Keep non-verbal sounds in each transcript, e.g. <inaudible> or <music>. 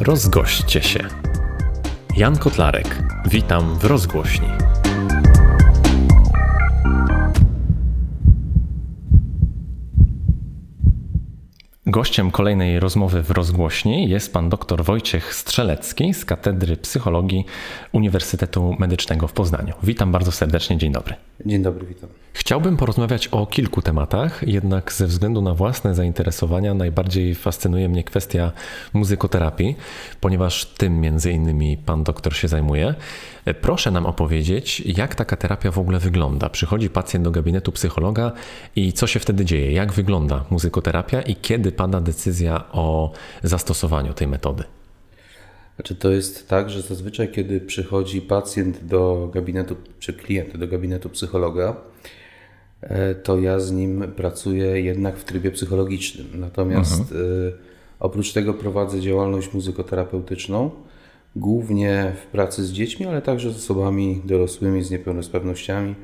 Rozgoście się. Jan Kotlarek. Witam w rozgłośni. Gościem kolejnej rozmowy w rozgłośni jest pan dr Wojciech Strzelecki z Katedry Psychologii Uniwersytetu Medycznego w Poznaniu. Witam bardzo serdecznie, dzień dobry. Dzień dobry, witam. Chciałbym porozmawiać o kilku tematach, jednak ze względu na własne zainteresowania najbardziej fascynuje mnie kwestia muzykoterapii, ponieważ tym między innymi pan doktor się zajmuje. Proszę nam opowiedzieć, jak taka terapia w ogóle wygląda. Przychodzi pacjent do gabinetu psychologa i co się wtedy dzieje? Jak wygląda muzykoterapia i kiedy pada decyzja o zastosowaniu tej metody? Znaczy to jest tak, że zazwyczaj kiedy przychodzi pacjent do gabinetu, czy klient do gabinetu psychologa, e, to ja z nim pracuję jednak w trybie psychologicznym. Natomiast mhm. E, oprócz tego prowadzę działalność muzykoterapeutyczną, głównie w pracy z dziećmi, ale także z osobami dorosłymi z niepełnosprawnościami.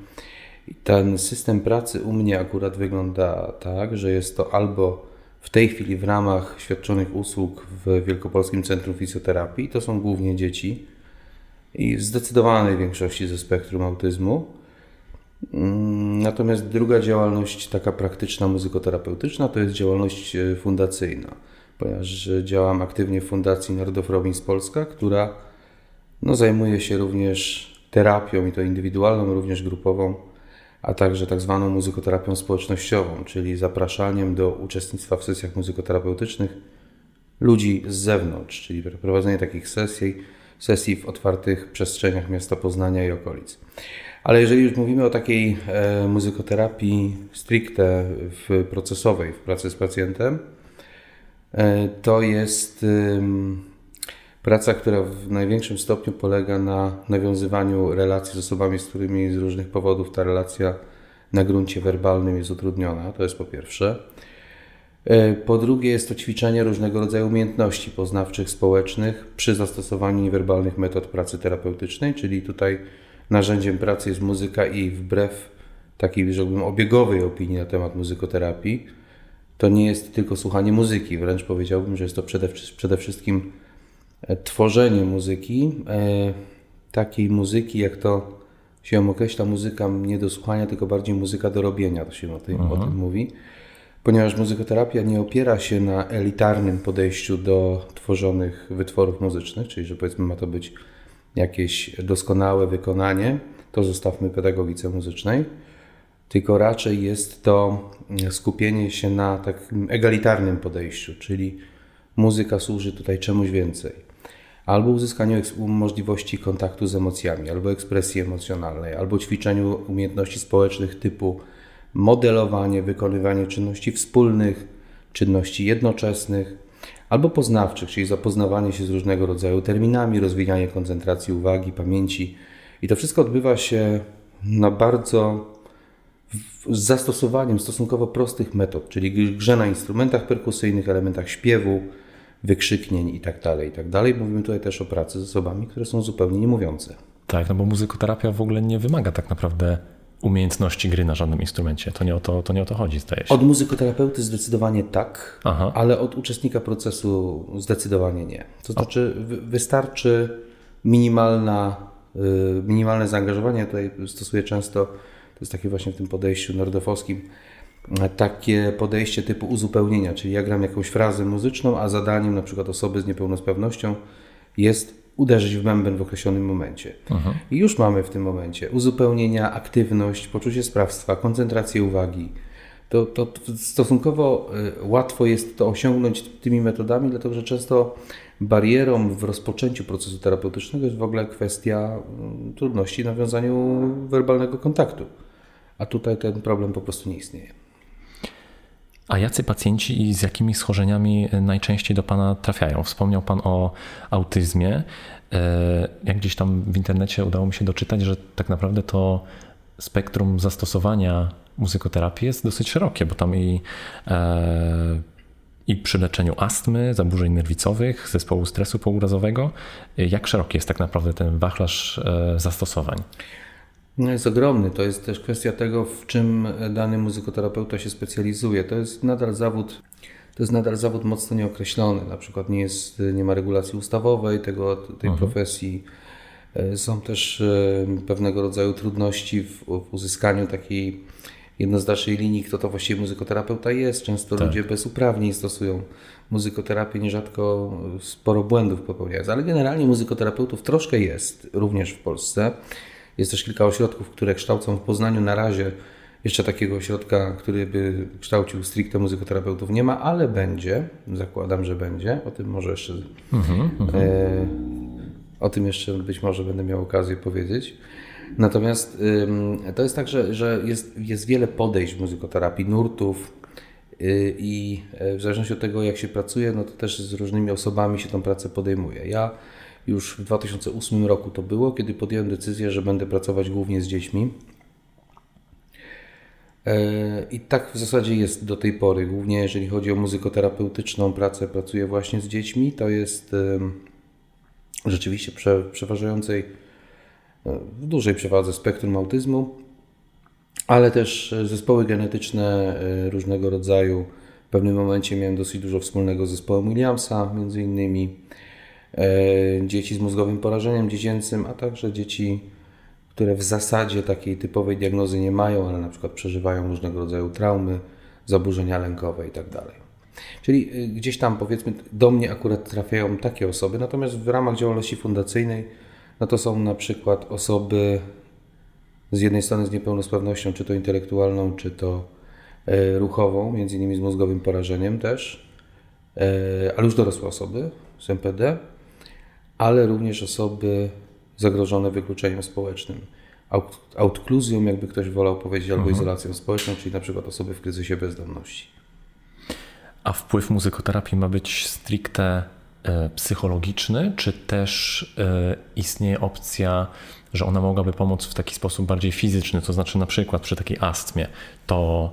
I ten system pracy u mnie akurat wygląda tak, że jest to albo w tej chwili w ramach świadczonych usług w Wielkopolskim Centrum Fizjoterapii to są głównie dzieci i w zdecydowanej większości ze spektrum autyzmu. Mm, natomiast druga działalność, taka praktyczna, muzykoterapeutyczna, to jest działalność e, fundacyjna, ponieważ działam aktywnie w Fundacji Narodów Robins Polska, która no, zajmuje się również terapią i to indywidualną, również grupową a także tak zwaną muzykoterapią społecznościową, czyli zapraszaniem do uczestnictwa w sesjach muzykoterapeutycznych ludzi z zewnątrz, czyli prowadzenie takich sesji, sesji w otwartych przestrzeniach miasta Poznania i okolic. Ale jeżeli już mówimy o takiej e, muzykoterapii stricte w procesowej, w pracy z pacjentem, e, to jest Praca, która w największym stopniu polega na nawiązywaniu relacji z osobami, z którymi z różnych powodów ta relacja na gruncie werbalnym jest utrudniona. To jest po pierwsze. E, po drugie, jest to ćwiczenie różnego rodzaju umiejętności poznawczych, społecznych przy zastosowaniu niewerbalnych metod pracy terapeutycznej, czyli tutaj narzędziem pracy jest muzyka i wbrew takiej, rzekłbym, obiegowej opinii na temat muzykoterapii, to nie jest tylko słuchanie muzyki, wręcz powiedziałbym, że jest to przede, przede wszystkim tworzenie muzyki, e, takiej muzyki, jak to się określa, muzyka nie do słuchania, tylko bardziej muzyka do robienia, to się o tym, o tym mówi. Ponieważ muzykoterapia nie opiera się na elitarnym podejściu do tworzonych wytworów muzycznych, czyli że powiedzmy ma to być jakieś doskonałe wykonanie, to zostawmy pedagogice muzycznej, tylko raczej jest to skupienie się na takim egalitarnym podejściu, czyli muzyka służy tutaj czemuś więcej albo uzyskaniu możliwości kontaktu z emocjami, albo ekspresji emocjonalnej, albo ćwiczeniu umiejętności społecznych typu modelowanie, wykonywanie czynności wspólnych, czynności jednoczesnych, albo poznawczych, czyli zapoznawanie się z różnego rodzaju terminami, rozwijanie koncentracji uwagi, pamięci. I to wszystko odbywa się na bardzo z zastosowaniem stosunkowo prostych metod, czyli grze na instrumentach perkusyjnych, elementach śpiewu, wykrzyknień i tak dalej, i tak dalej. Mówimy tutaj też o pracy z osobami, które są zupełnie niemówiące. Tak, no bo muzykoterapia w ogóle nie wymaga tak naprawdę umiejętności gry na żadnym instrumencie. To nie o to, to, nie o to chodzi, zdaje się. Od muzykoterapeuty zdecydowanie tak, Aha. ale od uczestnika procesu zdecydowanie nie. To znaczy wystarczy minimalna, y, minimalne zaangażowanie. Tutaj stosuję często, to jest takie właśnie w tym podejściu nordofowskim, takie podejście typu uzupełnienia, czyli ja gram jakąś frazę muzyczną, a zadaniem na przykład osoby z niepełnosprawnością jest uderzyć w bęben w określonym momencie. Aha. I już mamy w tym momencie uzupełnienia, aktywność, poczucie sprawstwa, koncentrację uwagi. To, to stosunkowo y, łatwo jest to osiągnąć tymi metodami, dlatego że często barierą w rozpoczęciu procesu terapeutycznego jest w ogóle kwestia mm, trudności w nawiązaniu werbalnego kontaktu. A tutaj ten problem po prostu nie istnieje. A jacy pacjenci i z jakimi schorzeniami najczęściej do Pana trafiają? Wspomniał Pan o autyzmie. E, jak gdzieś tam w internecie udało mi się doczytać, że tak naprawdę to spektrum zastosowania muzykoterapii jest dosyć szerokie, bo tam i, e, i przy leczeniu astmy, zaburzeń nerwicowych, zespołu stresu pourazowego. Jak szeroki jest tak naprawdę ten wachlarz e, zastosowań? No jest ogromny. To jest też kwestia tego, w czym dany muzykoterapeuta się specjalizuje. To jest nadal zawód, to jest nadal zawód mocno nieokreślony. Na przykład nie, jest, nie ma regulacji ustawowej tego, tej profesji. E, Są też e, pewnego rodzaju trudności w, w uzyskaniu takiej jednoznacznej linii, kto to właściwie muzykoterapeuta jest. Często ludzie bez uprawnień stosują muzykoterapię, nierzadko sporo błędów popełniając. Ale generalnie muzykoterapeutów troszkę jest, również w Polsce. Jest też kilka ośrodków, które kształcą w Poznaniu na razie. Jeszcze takiego ośrodka, który by kształcił stricte muzykoterapeutów nie ma, ale będzie. Zakładam, że będzie. O tym może jeszcze e, o tym jeszcze być może będę miał okazję powiedzieć. Natomiast to jest tak, że, że jest, jest wiele podejść w muzykoterapii, nurtów y, i y, w zależności od tego, jak się pracuje, no to też z różnymi osobami się tą pracę podejmuje. Ja już w 2008 roku to było, kiedy podjąłem decyzję, że będę pracować głównie z dziećmi. E, I tak w zasadzie jest do tej pory. Głównie jeżeli chodzi o muzykoterapeutyczną pracę, pracuję właśnie z dziećmi. To jest rzeczywiście prze, przeważającej, e, w dużej przewadze spektrum autyzmu, ale też zespoły genetyczne e, różnego rodzaju. W pewnym momencie miałem dosyć dużo wspólnego z zespołem Williamsa, między innymi dzieci z mózgowym porażeniem dziecięcym, a także dzieci, które w zasadzie takiej typowej diagnozy nie mają, ale na przykład przeżywają różnego rodzaju traumy, zaburzenia lękowe itd. Tak Czyli y, gdzieś tam powiedzmy do mnie akurat trafiają takie osoby, natomiast w ramach działalności fundacyjnej no to są na przykład osoby z jednej strony z niepełnosprawnością, czy to intelektualną, czy to e, ruchową, między innymi z mózgowym porażeniem też, e, ale już dorosłe osoby z MPD, ale również osoby zagrożone wykluczeniem społecznym, outkluzją, jakby ktoś wolał powiedzieć, albo izolacją społeczną, czyli na przykład osoby w kryzysie bezdomności. A wpływ muzykoterapii ma być stricte e, psychologiczny, czy też e, istnieje opcja, że ona mogłaby pomóc w taki sposób bardziej fizyczny, to znaczy na przykład przy takiej astmie, to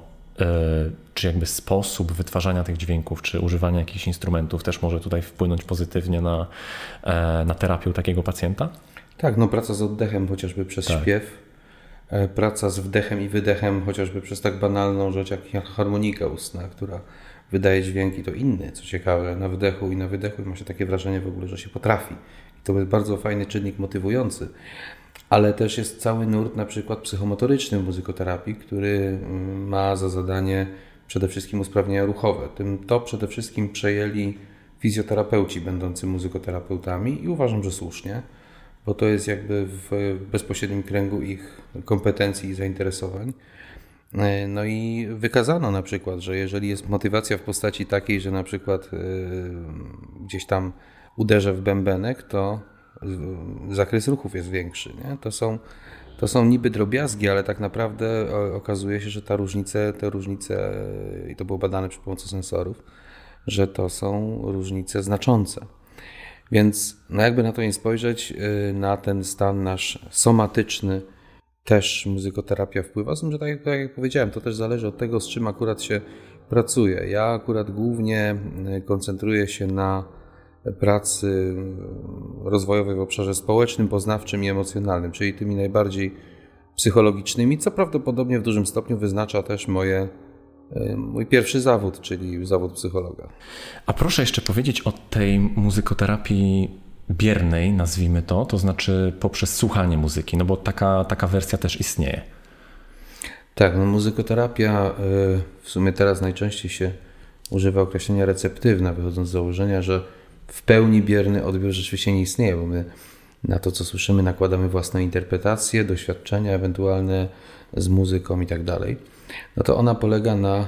czy jakby sposób wytwarzania tych dźwięków, czy używania jakichś instrumentów też może tutaj wpłynąć pozytywnie na, na terapię u takiego pacjenta? Tak, no praca z oddechem chociażby przez tak. śpiew, praca z wdechem i wydechem chociażby przez tak banalną rzecz jak harmonika ustna, która wydaje dźwięki, to inny, co ciekawe, na wdechu i na wydechu i ma się takie wrażenie w ogóle, że się potrafi. I to jest bardzo fajny czynnik motywujący. Ale też jest cały nurt na przykład psychomotoryczny muzykoterapii, który mm, ma za zadanie przede wszystkim usprawnienia ruchowe. Tym to przede wszystkim przejęli fizjoterapeuci będący muzykoterapeutami i uważam, że słusznie, bo to jest jakby w bezpośrednim kręgu ich kompetencji i zainteresowań. E, no i wykazano na przykład, że jeżeli jest motywacja w postaci takiej, że na przykład e, gdzieś tam uderzę w bębenek, to zakres ruchów jest większy. Nie? To, są, to są niby drobiazgi, ale tak naprawdę okazuje się, że ta różnice, te różnice, i to było badane przy pomocy sensorów, że to są różnice znaczące. Więc no jakby na to nie spojrzeć, e, na ten stan nasz somatyczny, też muzykoterapia wpływa. Z że tak tak jak powiedziałem, to też zależy od tego, z czym akurat się pracuje. Ja akurat głównie e, koncentruję się na pracy rozwojowej w obszarze społecznym, poznawczym i emocjonalnym, czyli tymi najbardziej psychologicznymi, co prawdopodobnie w dużym stopniu wyznacza też moje, e, mój pierwszy zawód, czyli zawód psychologa. A proszę jeszcze powiedzieć o tej muzykoterapii biernej, nazwijmy to, to znaczy poprzez słuchanie muzyki, no bo taka, taka wersja też istnieje. Tak, no muzykoterapia y, w sumie teraz najczęściej się używa określenia receptywna, wychodząc z założenia, że w pełni bierny odbiór rzeczywiście nie istnieje, bo my na to, co słyszymy, nakładamy własne interpretacje, doświadczenia ewentualne z muzyką i tak dalej. No to ona polega na e,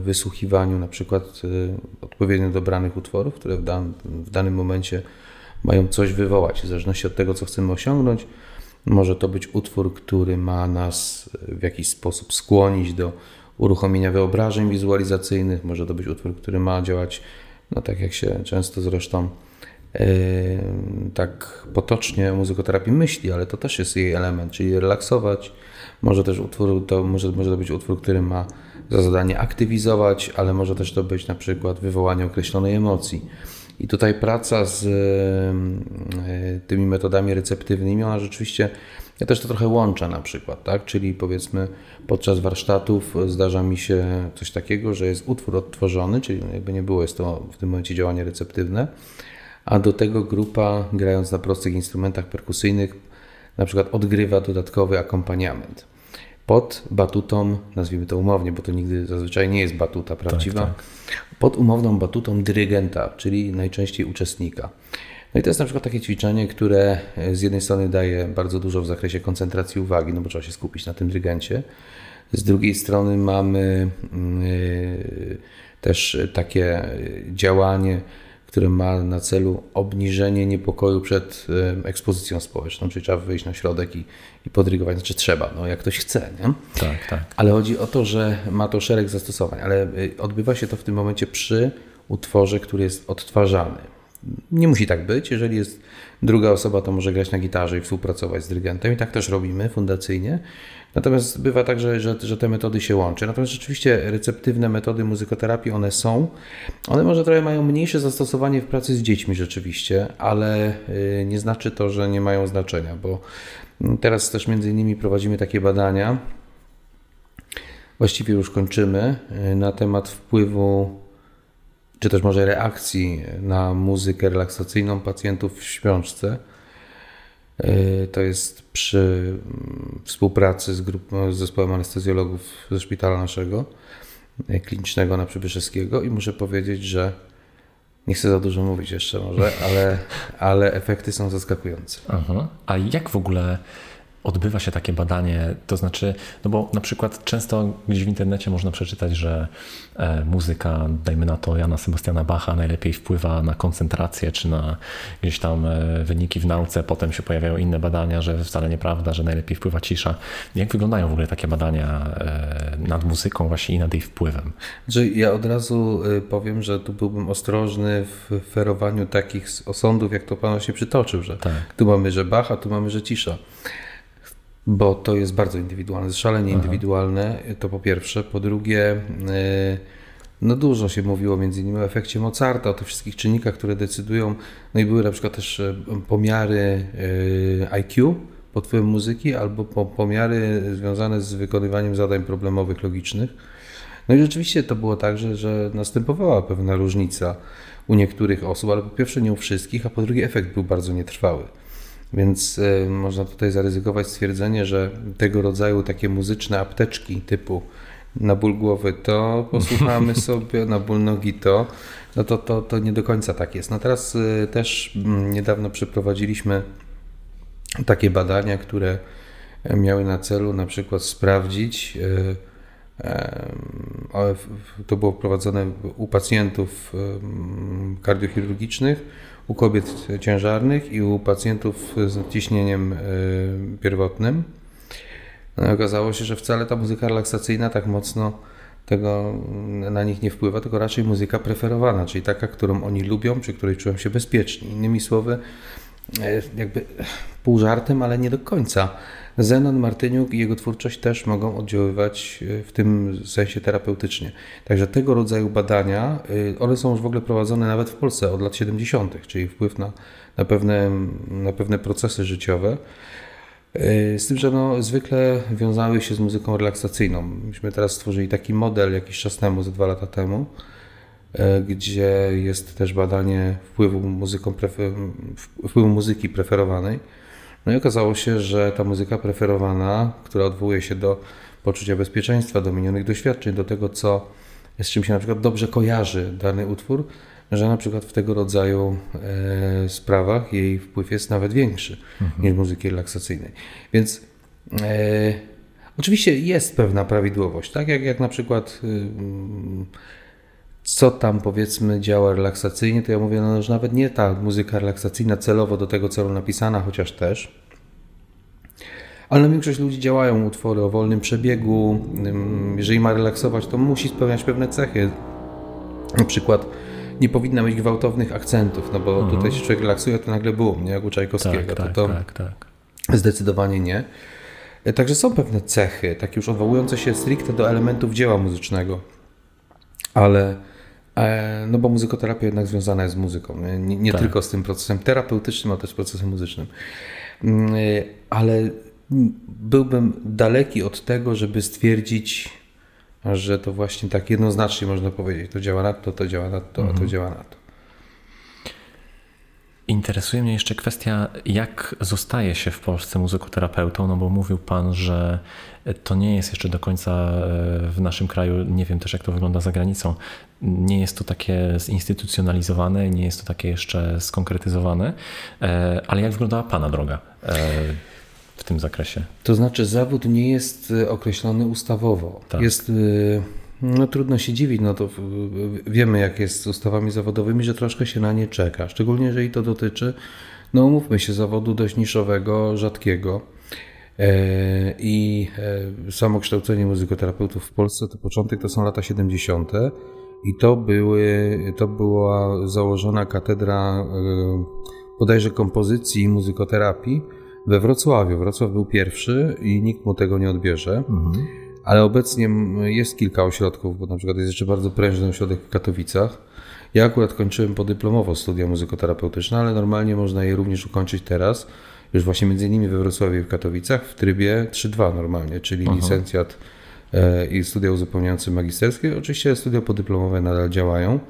wysłuchiwaniu na przykład e, odpowiednio dobranych utworów, które w, dan w danym momencie mają coś wywołać, w zależności od tego, co chcemy osiągnąć. Może to być utwór, który ma nas w jakiś sposób skłonić do uruchomienia wyobrażeń wizualizacyjnych, może to być utwór, który ma działać, no tak jak się często zresztą yy, tak potocznie muzykoterapii myśli, ale to też jest jej element, czyli relaksować. Może też utwór, to może, może to być utwór, który ma za zadanie aktywizować, ale może też to być na przykład wywołanie określonej emocji. I tutaj praca z e, tymi metodami receptywnymi, ona rzeczywiście, ja też to trochę łączę na przykład, tak? Czyli powiedzmy podczas warsztatów zdarza mi się coś takiego, że jest utwór odtworzony, czyli jakby nie było, jest to w tym momencie działanie receptywne, a do tego grupa grając na prostych instrumentach perkusyjnych na przykład odgrywa dodatkowy akompaniament pod batutą, nazwijmy to umownie, bo to nigdy zazwyczaj nie jest batuta prawdziwa, tak. pod umowną batutą dyrygenta, czyli najczęściej uczestnika. No i to jest na przykład takie ćwiczenie, które z jednej strony daje bardzo dużo w zakresie koncentracji uwagi, no bo trzeba się skupić na tym dyrygencie. Z drugiej strony mamy yy, też takie działanie, które ma na celu obniżenie niepokoju przed ekspozycją społeczną, czyli trzeba wyjść na środek i, i podrygować, znaczy trzeba, no jak ktoś chce, nie? Tak, tak. Ale chodzi o to, że ma to szereg zastosowań, ale y, odbywa się to w tym momencie przy utworze, który jest odtwarzany. Nie musi tak być, jeżeli jest druga osoba, to może grać na gitarze i współpracować z dyrygentem i tak też robimy fundacyjnie. Natomiast bywa tak, że, że, że, te metody się łączą. Natomiast rzeczywiście receptywne metody muzykoterapii one są. One może trochę mają mniejsze zastosowanie w pracy z dziećmi rzeczywiście, ale y, nie znaczy to, że nie mają znaczenia, bo teraz też między innymi prowadzimy takie badania, właściwie już kończymy, y, na temat wpływu czy też może reakcji na muzykę relaksacyjną pacjentów w śpiączce. Y, to jest przy mm, współpracy z, grupą, z zespołem anestezjologów ze szpitala naszego y, klinicznego na Przybyszewskiego i muszę powiedzieć, że nie chcę za dużo mówić jeszcze może, ale, ale efekty są zaskakujące. Aha. A jak w ogóle odbywa się takie badanie? To znaczy, no bo na przykład często gdzieś w internecie można przeczytać, że e, muzyka, dajmy na to Jana Sebastiana Bacha, najlepiej wpływa na koncentrację, czy na gdzieś tam e, wyniki w nauce. Potem się pojawiają inne badania, że wcale nieprawda, że najlepiej wpływa cisza. Jak wyglądają w ogóle takie badania e, nad muzyką właśnie i nad jej wpływem? Że ja od razu powiem, że tu byłbym ostrożny w ferowaniu takich osądów, jak to Pan się przytoczył, że tak. tu mamy, że Bacha, tu mamy, że cisza bo to jest bardzo indywidualne, szalenie Aha. indywidualne, to po pierwsze. Po drugie, e, no dużo się mówiło między innymi o efekcie Mozarta, o tych wszystkich czynnikach, które decydują. No i były na przykład też e, pomiary e, IQ pod wpływem muzyki albo pomiary związane z wykonywaniem zadań problemowych, logicznych. No i rzeczywiście to było tak, że, że następowała pewna różnica u niektórych osób, ale po pierwsze nie u wszystkich, a po drugie efekt był bardzo nietrwały. Więc y, można tutaj zaryzykować stwierdzenie, że tego rodzaju takie muzyczne apteczki typu na ból głowy to posłuchamy <laughs> sobie, na ból nogi to, no to, to, to nie do końca tak jest. No teraz y, też mm, niedawno przeprowadziliśmy takie badania, które miały na celu na przykład sprawdzić, y, to było prowadzone u pacjentów kardiochirurgicznych, u kobiet ciężarnych i u pacjentów z ciśnieniem e, pierwotnym. No okazało się, że wcale ta muzyka relaksacyjna tak mocno tego na nich nie wpływa, tylko raczej muzyka preferowana, czyli taka, którą oni lubią, przy której czują się bezpieczni. Innymi słowy, e, jakby pół żartem, ale nie do końca. Zenon Martyniuk i jego twórczość też mogą oddziaływać e, w tym sensie terapeutycznie. Także tego rodzaju badania, e, one są już w ogóle prowadzone nawet w Polsce od lat 70., czyli wpływ na, na, pewne, na pewne procesy życiowe. E, z tym, że no, zwykle wiązały się z muzyką relaksacyjną. Myśmy teraz stworzyli taki model jakiś czas temu, ze dwa lata temu, gdzie jest też badanie wpływu, muzyką, wpływu muzyki preferowanej no i okazało się, że ta muzyka preferowana, która odwołuje się do poczucia bezpieczeństwa, do minionych doświadczeń, do tego, co z czym się na przykład dobrze kojarzy dany utwór, że na przykład w tego rodzaju e, sprawach jej wpływ jest nawet większy mhm. niż muzyki relaksacyjnej. Więc e, oczywiście jest pewna prawidłowość, tak jak, jak na przykład y, co tam powiedzmy działa relaksacyjnie, to ja mówię, no że nawet nie ta muzyka relaksacyjna celowo do tego celu napisana, chociaż też. Ale na większość ludzi działają utwory o wolnym przebiegu. Jeżeli ma relaksować, to musi spełniać pewne cechy. Na przykład nie powinna mieć gwałtownych akcentów, no bo mhm. tutaj się człowiek relaksuje, to nagle boom, nie jak u Czajkowskiego. Tak, to, tak, to tak, tak. Zdecydowanie nie. Także są pewne cechy, takie już odwołujące się stricte do elementów dzieła muzycznego, ale E, No bo muzykoterapia jednak związana jest z muzyką, nie, nie, Tak. tylko z tym procesem terapeutycznym, ale też procesem muzycznym. Mm, e, Ale byłbym daleki od tego, żeby stwierdzić, że to właśnie tak jednoznacznie można powiedzieć, to działa na to, to działa na to, a to działa na to. Interesuje mnie jeszcze kwestia, jak zostaje się w Polsce muzykoterapeutą, no bo mówił Pan, że to nie jest jeszcze do końca e, w naszym kraju, nie wiem też jak to wygląda za granicą, nie jest to takie zinstytucjonalizowane, nie jest to takie jeszcze skonkretyzowane, e, ale jak wyglądała Pana droga e, w tym zakresie? To znaczy, zawód nie jest określony ustawowo. Tak. Jest, no trudno się dziwić, no to wiemy, jak jest z ustawami zawodowymi, że troszkę się na nie czeka. Szczególnie, jeżeli to dotyczy, no umówmy się, zawodu dość niszowego, rzadkiego. E, I e, samo kształcenie muzykoterapeutów w Polsce, to początek to są lata 70. I to, były, to była założona katedra e, bodajże kompozycji i muzykoterapii we Wrocławiu. Wrocław był pierwszy i nikt mu tego nie odbierze. Ale obecnie jest kilka ośrodków, bo na przykład jest jeszcze bardzo prężny ośrodek w Katowicach. Ja akurat kończyłem podyplomowo studia muzykoterapeutyczne, ale normalnie można je również ukończyć teraz, już właśnie między innymi we Wrocławiu i w Katowicach w trybie 3-2 normalnie, czyli licencjat e, i studia uzupełniające magisterskie. Oczywiście studia podyplomowe nadal działają.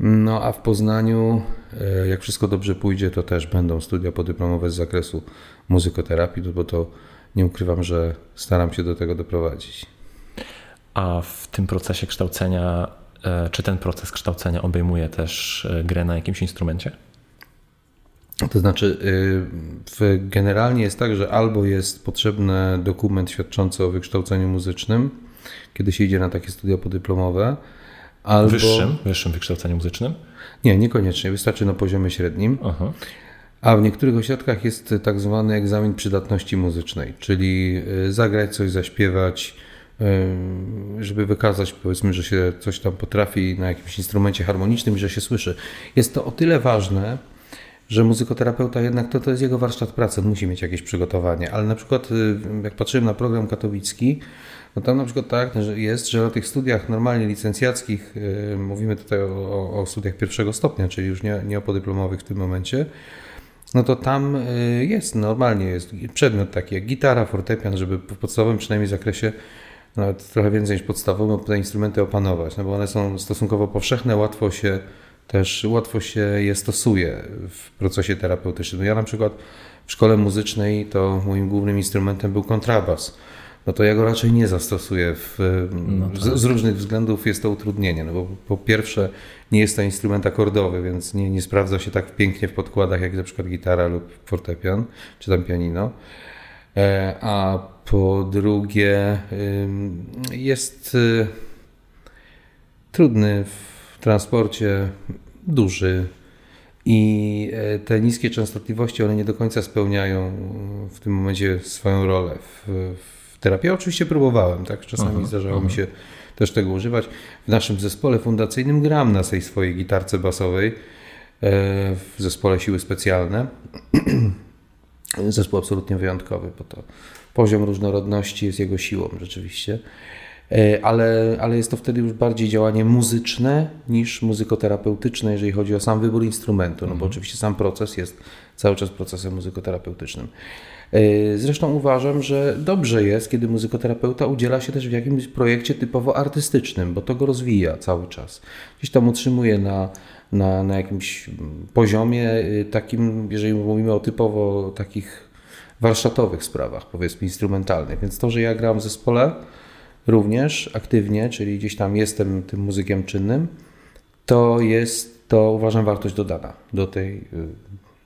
No a w Poznaniu, e, jak wszystko dobrze pójdzie, to też będą studia podyplomowe z zakresu muzykoterapii, no bo to nie ukrywam, że staram się do tego doprowadzić. A w tym procesie kształcenia, e, czy ten proces kształcenia obejmuje też e, grę na jakimś instrumencie? To znaczy, y, generalnie jest tak, że albo jest potrzebny dokument świadczący o wykształceniu muzycznym, kiedy się idzie na takie studia podyplomowe, albo. Wyższym, wyższym wykształceniu muzycznym? Nie, niekoniecznie, wystarczy na poziomie średnim. Aha. A w niektórych ośrodkach jest tak zwany egzamin przydatności muzycznej, czyli y, zagrać coś, zaśpiewać, y, żeby wykazać, powiedzmy, że się coś tam potrafi na jakimś instrumencie harmonicznym że się słyszy. Jest to o tyle ważne, że muzykoterapeuta jednak to, to jest jego warsztat pracy, musi mieć jakieś przygotowanie, ale na przykład y, jak patrzyłem na program katowicki, no tam na przykład tak jest, że na tych studiach normalnie licencjackich, mówimy tutaj o, o studiach pierwszego stopnia, czyli już nie, nie o podyplomowych w tym momencie, no to tam y, jest, normalnie jest przedmiot taki jak gitara, fortepian, żeby w podstawowym przynajmniej zakresie, nawet trochę więcej niż podstawowym, te instrumenty opanować, no bo one są stosunkowo powszechne, łatwo się też, łatwo się je stosuje w procesie terapeutycznym. No ja na przykład w szkole muzycznej to moim głównym instrumentem był kontrabas. No to ja go raczej nie zastosuję. W, z, z różnych względów jest to utrudnienie. No bo po pierwsze nie jest to instrument akordowy, więc nie, nie sprawdza się tak pięknie w podkładach jak na przykład gitara lub fortepian, czy tam pianino. E, A po drugie jest y, trudny w transporcie, duży i e, te niskie częstotliwości one nie do końca spełniają w tym momencie swoją rolę w, w terapii. Ja oczywiście próbowałem, tak? Czasami zdarzało mi się też tego używać. W naszym zespole fundacyjnym gram na tej swojej gitarce basowej e, w zespole Siły Specjalne. <clears throat> Zespół absolutnie wyjątkowy, bo to poziom różnorodności jest jego siłą rzeczywiście. E, Ale, ale jest to wtedy już bardziej działanie muzyczne niż muzykoterapeutyczne, jeżeli chodzi o sam wybór instrumentu, no bo oczywiście sam proces jest cały czas procesem muzykoterapeutycznym. E, Zresztą uważam, że dobrze jest, kiedy muzykoterapeuta udziela się też w jakimś projekcie typowo artystycznym, bo to go rozwija cały czas. Gdzieś tam utrzymuje na, na, na jakimś poziomie y, takim, jeżeli mówimy o typowo takich warsztatowych sprawach, powiedzmy instrumentalnych. Więc to, że ja gram w zespole również aktywnie, czyli gdzieś tam jestem tym muzykiem czynnym, to jest to uważam wartość dodana do tej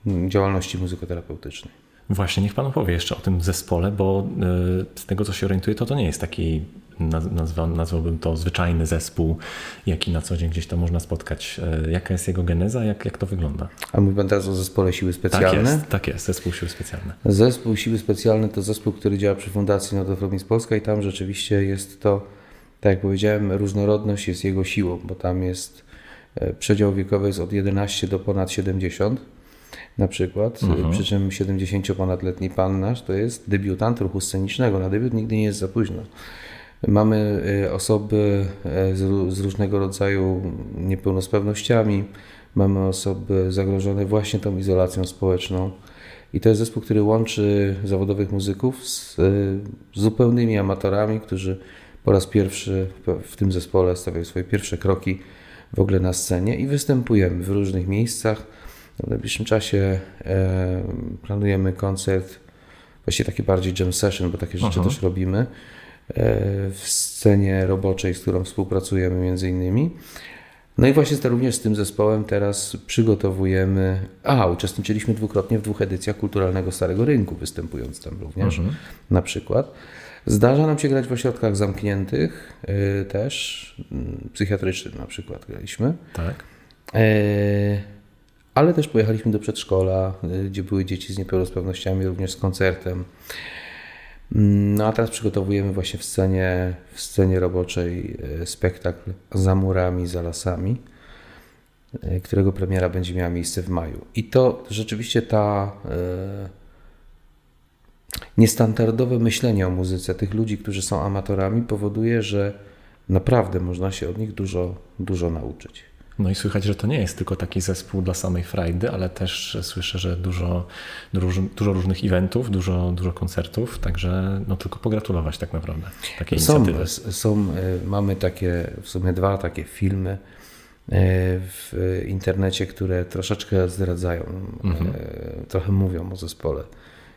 y, działalności muzykoterapeutycznej. Właśnie, niech Pan opowie jeszcze o tym zespole, bo y, z tego co się orientuję, to to nie jest taki, naz- nazwa, nazwałbym to zwyczajny zespół, jaki na co dzień gdzieś tam można spotkać. Y, Jaka jest jego geneza, jak, jak to wygląda? A mówimy teraz o zespole Siły Tak Specjalne. jest, tak jest, zespół siły specjalne. Zespół Siły Specjalne to zespół, który działa przy Fundacji Narodowej Polska i tam rzeczywiście jest to, tak jak powiedziałem, różnorodność jest jego siłą, bo tam jest e, przedział wiekowy jest od 11 do ponad 70 na przykład, Mhm. przy czym 70 ponadletni pan nasz to jest debiutant ruchu scenicznego. Na debiut nigdy nie jest za późno. Mamy y, osoby e, z, z różnego rodzaju niepełnosprawnościami, mamy osoby zagrożone właśnie tą izolacją społeczną. I to jest zespół, który łączy zawodowych muzyków z zupełnymi amatorami, którzy po raz pierwszy w tym zespole stawiają swoje pierwsze kroki w ogóle na scenie i występujemy w różnych miejscach. W najbliższym czasie e, planujemy koncert, właściwie taki bardziej jam session, bo takie rzeczy Aha. też robimy e, w scenie roboczej, z którą współpracujemy między innymi. No i właśnie również z tym zespołem teraz przygotowujemy. A, uczestniczyliśmy dwukrotnie w dwóch edycjach Kulturalnego Starego Rynku, występując tam również, na przykład. Zdarza nam się grać w ośrodkach zamkniętych y, też, psychiatrycznych na przykład graliśmy. Tak. E, ale też pojechaliśmy do przedszkola, y, gdzie były dzieci z niepełnosprawnościami, również z koncertem. Mm, No a teraz przygotowujemy właśnie w scenie, w scenie roboczej e, spektakl za murami, za lasami, e, którego premiera będzie miała miejsce w maju. I to rzeczywiście ta niestandardowe myślenie o muzyce tych ludzi, którzy są amatorami, powoduje, że naprawdę można się od nich dużo, dużo nauczyć. No i słychać, że to nie jest tylko taki zespół dla samej frajdy, ale też słyszę, że dużo, dużo, dużo różnych eventów, dużo, dużo koncertów, także no tylko pogratulować tak naprawdę takiej Są, inicjatywy. są, e, mamy takie, w sumie dwa takie filmy e, w internecie, które troszeczkę zdradzają, e, trochę mówią o zespole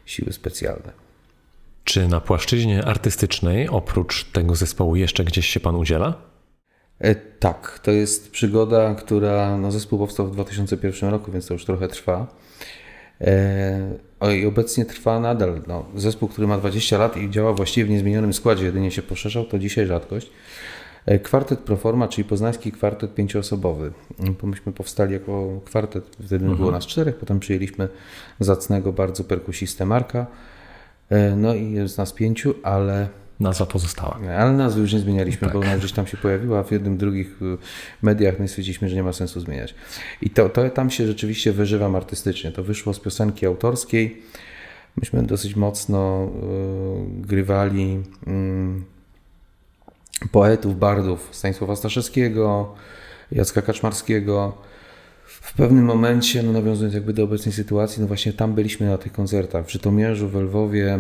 Siły Specjalne. Czy na płaszczyźnie artystycznej, oprócz tego zespołu, jeszcze gdzieś się pan udziela? E, Tak, to jest przygoda, która, no zespół powstał w 2001 roku, więc to już trochę trwa. E, I obecnie trwa nadal. No, zespół, który ma 20 lat i działa właściwie w niezmienionym składzie, jedynie się poszerzał, to dzisiaj rzadkość. E, Kwartet Proforma, czyli poznański kwartet pięcioosobowy. Bo myśmy powstali jako kwartet, wtedy było nas czterech, potem przyjęliśmy zacnego bardzo perkusistę Marka. No i jest nas pięciu, ale Nazwa pozostała. ale nazwy już nie zmienialiśmy, bo ona gdzieś tam się pojawiła, a w jednym, drugich y, mediach my stwierdziliśmy, że nie ma sensu zmieniać. I to, to tam się rzeczywiście wyżywam artystycznie. To wyszło z piosenki autorskiej. Myśmy dosyć mocno y, grywali y, poetów, bardów Stanisława Staszewskiego, Jacka Kaczmarskiego. W pewnym momencie, no nawiązując jakby do obecnej sytuacji, no właśnie tam byliśmy na tych koncertach. W Żytomierzu, w Lwowie,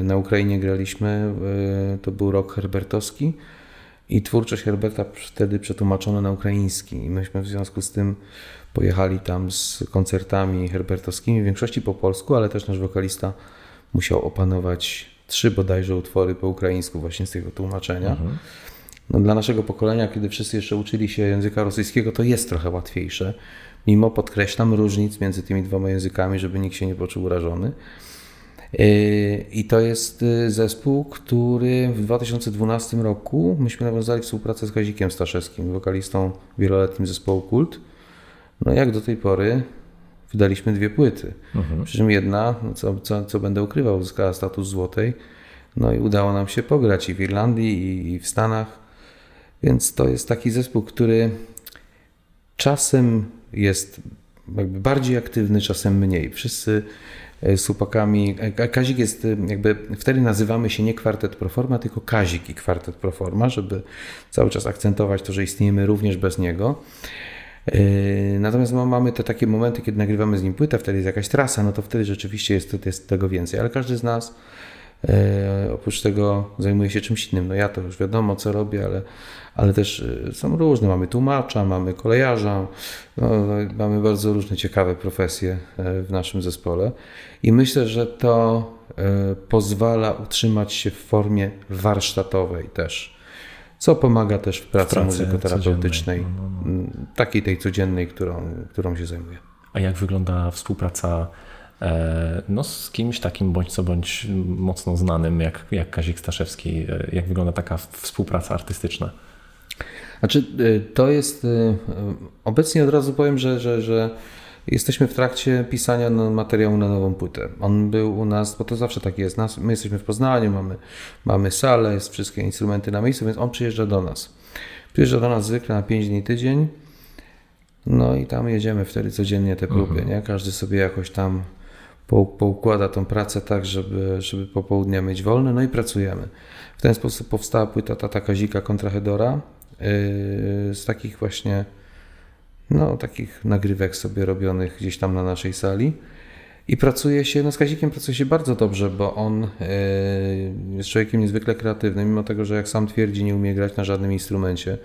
y, na Ukrainie graliśmy. y, To był rok herbertowski i twórczość Herberta wtedy przetłumaczono na ukraiński. I myśmy w związku z tym pojechali tam z koncertami herbertowskimi, w większości po polsku, ale też nasz wokalista musiał opanować trzy bodajże utwory po ukraińsku właśnie z tego tłumaczenia. No, dla naszego pokolenia, kiedy wszyscy jeszcze uczyli się języka rosyjskiego, to jest trochę łatwiejsze. Mimo, podkreślam, różnic między tymi dwoma językami, żeby nikt się nie poczuł urażony. Yy, I to jest yy, zespół, który w 2012 roku myśmy nawiązali współpracę z Kazikiem Staszewskim, wokalistą wieloletnim zespołu Kult. No jak do tej pory wydaliśmy dwie płyty. Przy czym jedna, no co, co, co będę ukrywał, uzyskała status złotej. No i udało nam się pograć i w Irlandii, i, i w Stanach. Więc to jest taki zespół, który czasem jest jakby bardziej aktywny, czasem mniej. Wszyscy e, z chłopakami. e, Kazik jest e, jakby, wtedy nazywamy się nie kwartet Proforma, tylko Kazik i kwartet Proforma, żeby cały czas akcentować to, że istniejemy również bez niego. E, Natomiast ma- mamy te takie momenty, kiedy nagrywamy z nim płytę, wtedy jest jakaś trasa, no to wtedy rzeczywiście jest, jest tego więcej. Ale każdy z nas e, oprócz tego zajmuje się czymś innym. No ja to już wiadomo, co robię, ale, ale też e, są różne. Mamy tłumacza, mamy kolejarza, no, no, mamy bardzo różne ciekawe profesje e, w naszym zespole. I myślę, że to e, pozwala utrzymać się w formie warsztatowej też. Co pomaga też w pracy, pracy muzykoterapeutycznej, codziennej, no, m, takiej tej codziennej, którą, którą się zajmuję. A jak wygląda współpraca e, no, z kimś takim bądź co bądź mocno znanym jak, jak Kazik Staszewski? Jak wygląda taka współpraca artystyczna? Znaczy, y, to jest. y, y, Obecnie od razu powiem, że, że, że jesteśmy w trakcie pisania materiału na nową płytę. On był u nas, bo to zawsze tak jest. My jesteśmy w Poznaniu, mamy, mamy salę, jest wszystkie instrumenty na miejscu, więc on przyjeżdża do nas. Przyjeżdża do nas zwykle na 5 dni tydzień. No i tam jedziemy wtedy codziennie te próby, nie? Każdy sobie jakoś tam poukłada tą pracę tak, żeby, żeby popołudnia mieć wolne, no i pracujemy. W ten sposób powstała płyta Tata Kazika Kontrahedora z takich właśnie no, takich nagrywek sobie robionych gdzieś tam na naszej sali. I pracuje się, no z Kazikiem pracuje się bardzo dobrze, bo on jest człowiekiem niezwykle kreatywnym, mimo tego, że jak sam twierdzi, nie umie grać na żadnym instrumencie.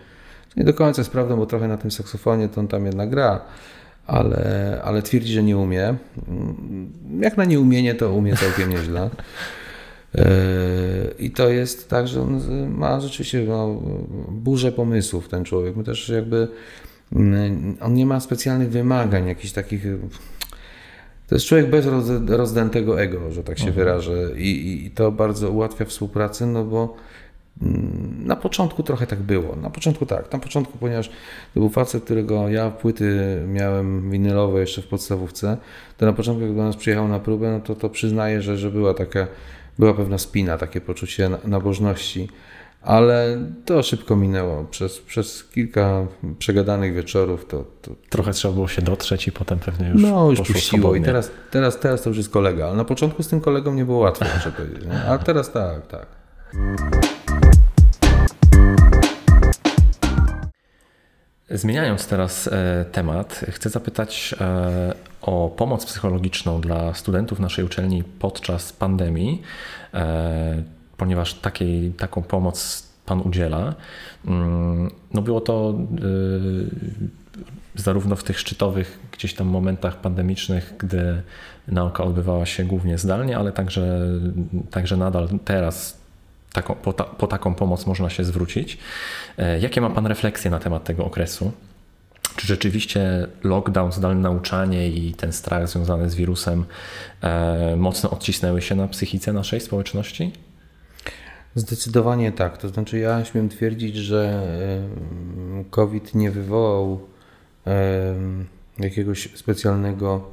To nie do końca jest prawdą, bo trochę na tym saksofonie to on tam jednak gra, ale, ale twierdzi, że nie umie. Jak na nieumienie, to umie całkiem nieźle. I to jest tak, że on ma rzeczywiście no, burzę pomysłów, ten człowiek. My też jakby on nie ma specjalnych wymagań, jakichś takich. To jest człowiek bez rozdętego ego, że tak się mhm. wyrażę, I, i to bardzo ułatwia współpracę, no bo na początku trochę tak było. Na początku tak. Na początku, ponieważ to był facet, którego ja płyty miałem winylowe jeszcze w podstawówce, to na początku, jak do nas przyjechał na próbę, no to, to przyznaję, że, że była taka, była pewna spina, takie poczucie nabożności ale to szybko minęło. Przez, przez kilka przegadanych wieczorów to, to, Trochę trzeba było się dotrzeć i potem pewnie już No, już puściło i teraz, teraz, teraz to już jest kolega. Ale na początku z tym kolegą nie było łatwo, muszę powiedzieć. Nie? A teraz tak, tak. Zmieniając teraz e, temat, chcę zapytać e, o pomoc psychologiczną dla studentów naszej uczelni podczas pandemii. E, ponieważ takiej, taką pomoc Pan udziela. Mm, no było to zarówno w tych szczytowych gdzieś tam momentach pandemicznych, gdy nauka odbywała się głównie zdalnie, ale także, także nadal teraz taką, po, ta, po taką pomoc można się zwrócić. E, jakie ma Pan refleksje na temat tego okresu? Czy rzeczywiście lockdown, zdalne nauczanie i ten strach związany z wirusem e, mocno odcisnęły się na psychice naszej społeczności? Zdecydowanie tak. To znaczy, ja śmiem twierdzić, że COVID nie wywołał jakiegoś specjalnego,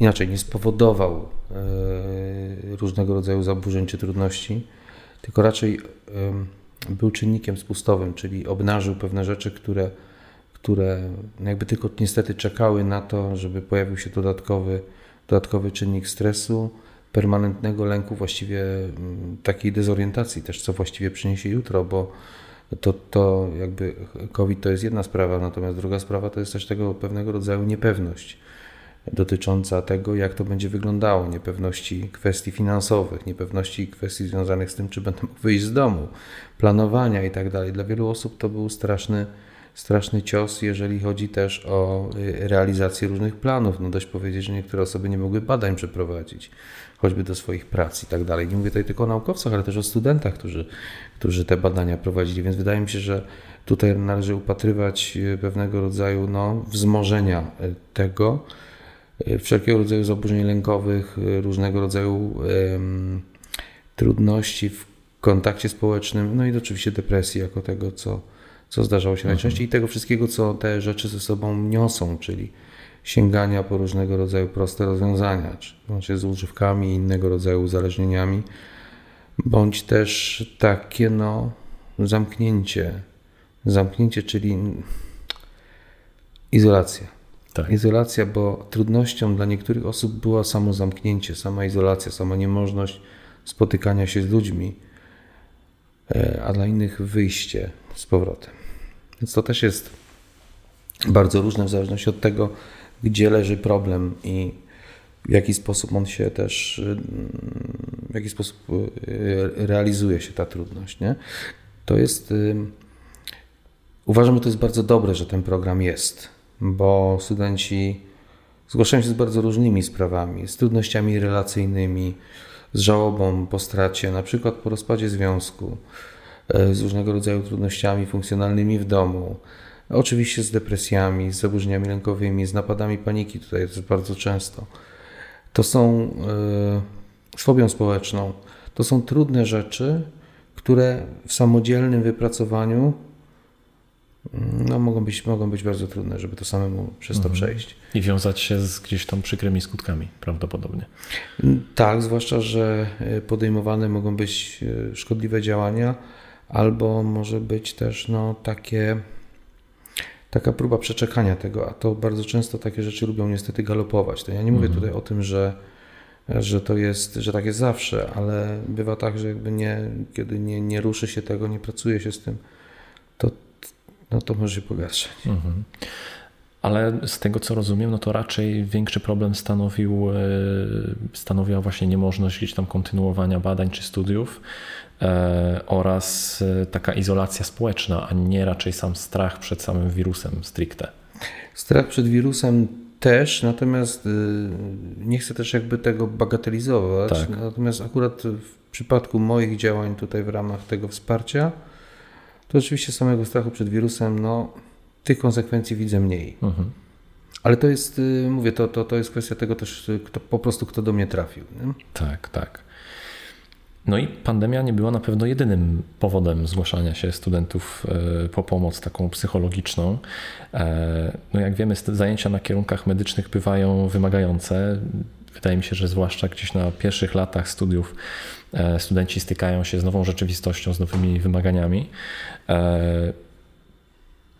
inaczej, nie spowodował e, różnego rodzaju zaburzeń czy trudności, tylko raczej był czynnikiem spustowym, czyli obnażył pewne rzeczy, które, które jakby tylko niestety czekały na to, żeby pojawił się dodatkowy, dodatkowy czynnik stresu permanentnego lęku, właściwie mm, takiej dezorientacji też, co właściwie przyniesie jutro, bo to, to jakby COVID to jest jedna sprawa, natomiast druga sprawa to jest też tego pewnego rodzaju niepewność dotycząca tego, jak to będzie wyglądało, niepewności kwestii finansowych, niepewności kwestii związanych z tym, czy będę mógł wyjść z domu, planowania i tak. Dla wielu osób to był straszny, straszny cios, jeżeli chodzi też o y, realizację różnych planów. No dość powiedzieć, że niektóre osoby nie mogły badań przeprowadzić choćby do swoich prac i tak dalej. Nie mówię tutaj tylko o naukowcach, ale też o studentach, którzy, którzy te badania prowadzili, więc wydaje mi się, że tutaj należy upatrywać e, pewnego rodzaju no, wzmożenia e, tego, wszelkiego rodzaju zaburzeń lękowych, różnego rodzaju trudności w kontakcie społecznym, no i oczywiście depresji jako tego, co, co zdarzało się mhm. najczęściej i tego wszystkiego, co te rzeczy ze sobą niosą, czyli sięgania po różnego rodzaju proste rozwiązania, czy z używkami i innego rodzaju uzależnieniami, bądź też takie no, zamknięcie. Zamknięcie, czyli izolacja. Tak. Izolacja, bo trudnością dla niektórych osób była samo zamknięcie, sama izolacja, sama niemożność spotykania się z ludźmi, e, a dla innych wyjście z powrotem. Więc to też jest bardzo różne w zależności od tego, gdzie leży problem i w jaki sposób on się też, w jaki sposób y, realizuje się ta trudność. Nie? To jest, y, uważam, że to jest bardzo dobre, że ten program jest, bo studenci zgłaszają się z bardzo różnymi sprawami, z trudnościami relacyjnymi, z żałobą po stracie, na przykład po rozpadzie związku, y, z różnego rodzaju trudnościami funkcjonalnymi w domu, Oczywiście z depresjami, z zaburzeniami lękowymi, z napadami paniki, tutaj jest bardzo często. To są yy, z fobią społeczną. To są trudne rzeczy, które w samodzielnym wypracowaniu no, mogą, być, mogą być bardzo trudne, żeby to samemu przez to mhm. przejść. I wiązać się z gdzieś tam przykrymi skutkami prawdopodobnie. Tak, zwłaszcza, że y, podejmowane mogą być y, szkodliwe działania, albo może być też no, takie taka próba przeczekania tego, a to bardzo często takie rzeczy lubią niestety galopować. To ja nie mówię mhm. tutaj o tym, że że to jest, że tak jest zawsze, ale bywa tak, że jakby nie, kiedy nie, nie ruszy się tego, nie pracuje się z tym, to, no to może się pogarszać. Mhm. Ale z tego co rozumiem, no to raczej większy problem stanowił, e, stanowiła właśnie niemożność gdzieś tam kontynuowania badań czy studiów e, oraz e, taka izolacja społeczna, a nie raczej sam strach przed samym wirusem stricte. Strach przed wirusem też, natomiast nie chcę też jakby tego bagatelizować. Tak. Natomiast akurat w przypadku moich działań tutaj w ramach tego wsparcia, to oczywiście samego strachu przed wirusem, no tych konsekwencji widzę mniej. Mhm. Ale to jest, y, mówię, to, to, to jest kwestia tego też, y, kto, po prostu kto do mnie trafił. Nie? Tak, tak. No i pandemia nie była na pewno jedynym powodem zgłaszania się studentów e, po pomoc taką psychologiczną. E, No jak wiemy, zajęcia na kierunkach medycznych bywają wymagające. Wydaje mi się, że zwłaszcza gdzieś na pierwszych latach studiów e, studenci stykają się z nową rzeczywistością, z nowymi wymaganiami. E,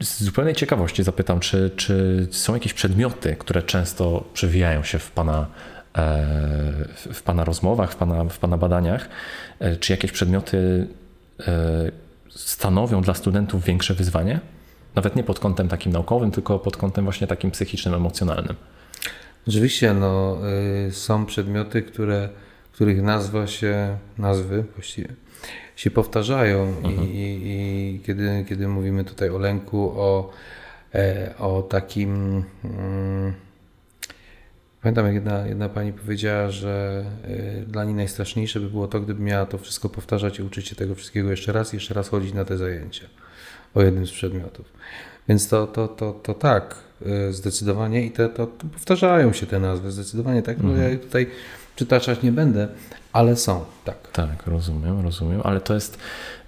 Z zupełnej ciekawości zapytam, czy, czy są jakieś przedmioty, które często przewijają się w Pana, e, w pana rozmowach, w pana, w pana badaniach? E, Czy jakieś przedmioty stanowią dla studentów większe wyzwanie? Nawet nie pod kątem takim naukowym, tylko pod kątem właśnie takim psychicznym, emocjonalnym. Rzeczywiście, no, y, są przedmioty, które, których nazwa się, nazwy właściwie, się powtarzają i, i, i kiedy, kiedy mówimy tutaj o lęku, o, e, o takim... Mm, pamiętam, jak jedna, jedna pani powiedziała, że y, dla niej najstraszniejsze by było to, gdyby miała to wszystko powtarzać i uczyć się tego wszystkiego jeszcze raz, jeszcze raz chodzić na te zajęcia o jednym z przedmiotów. Więc to, to, to, to tak, y, zdecydowanie i te, to, to powtarzają się te nazwy, zdecydowanie tak. No, ja tutaj przytaczać nie będę, ale są, tak. Tak, rozumiem, rozumiem, ale to jest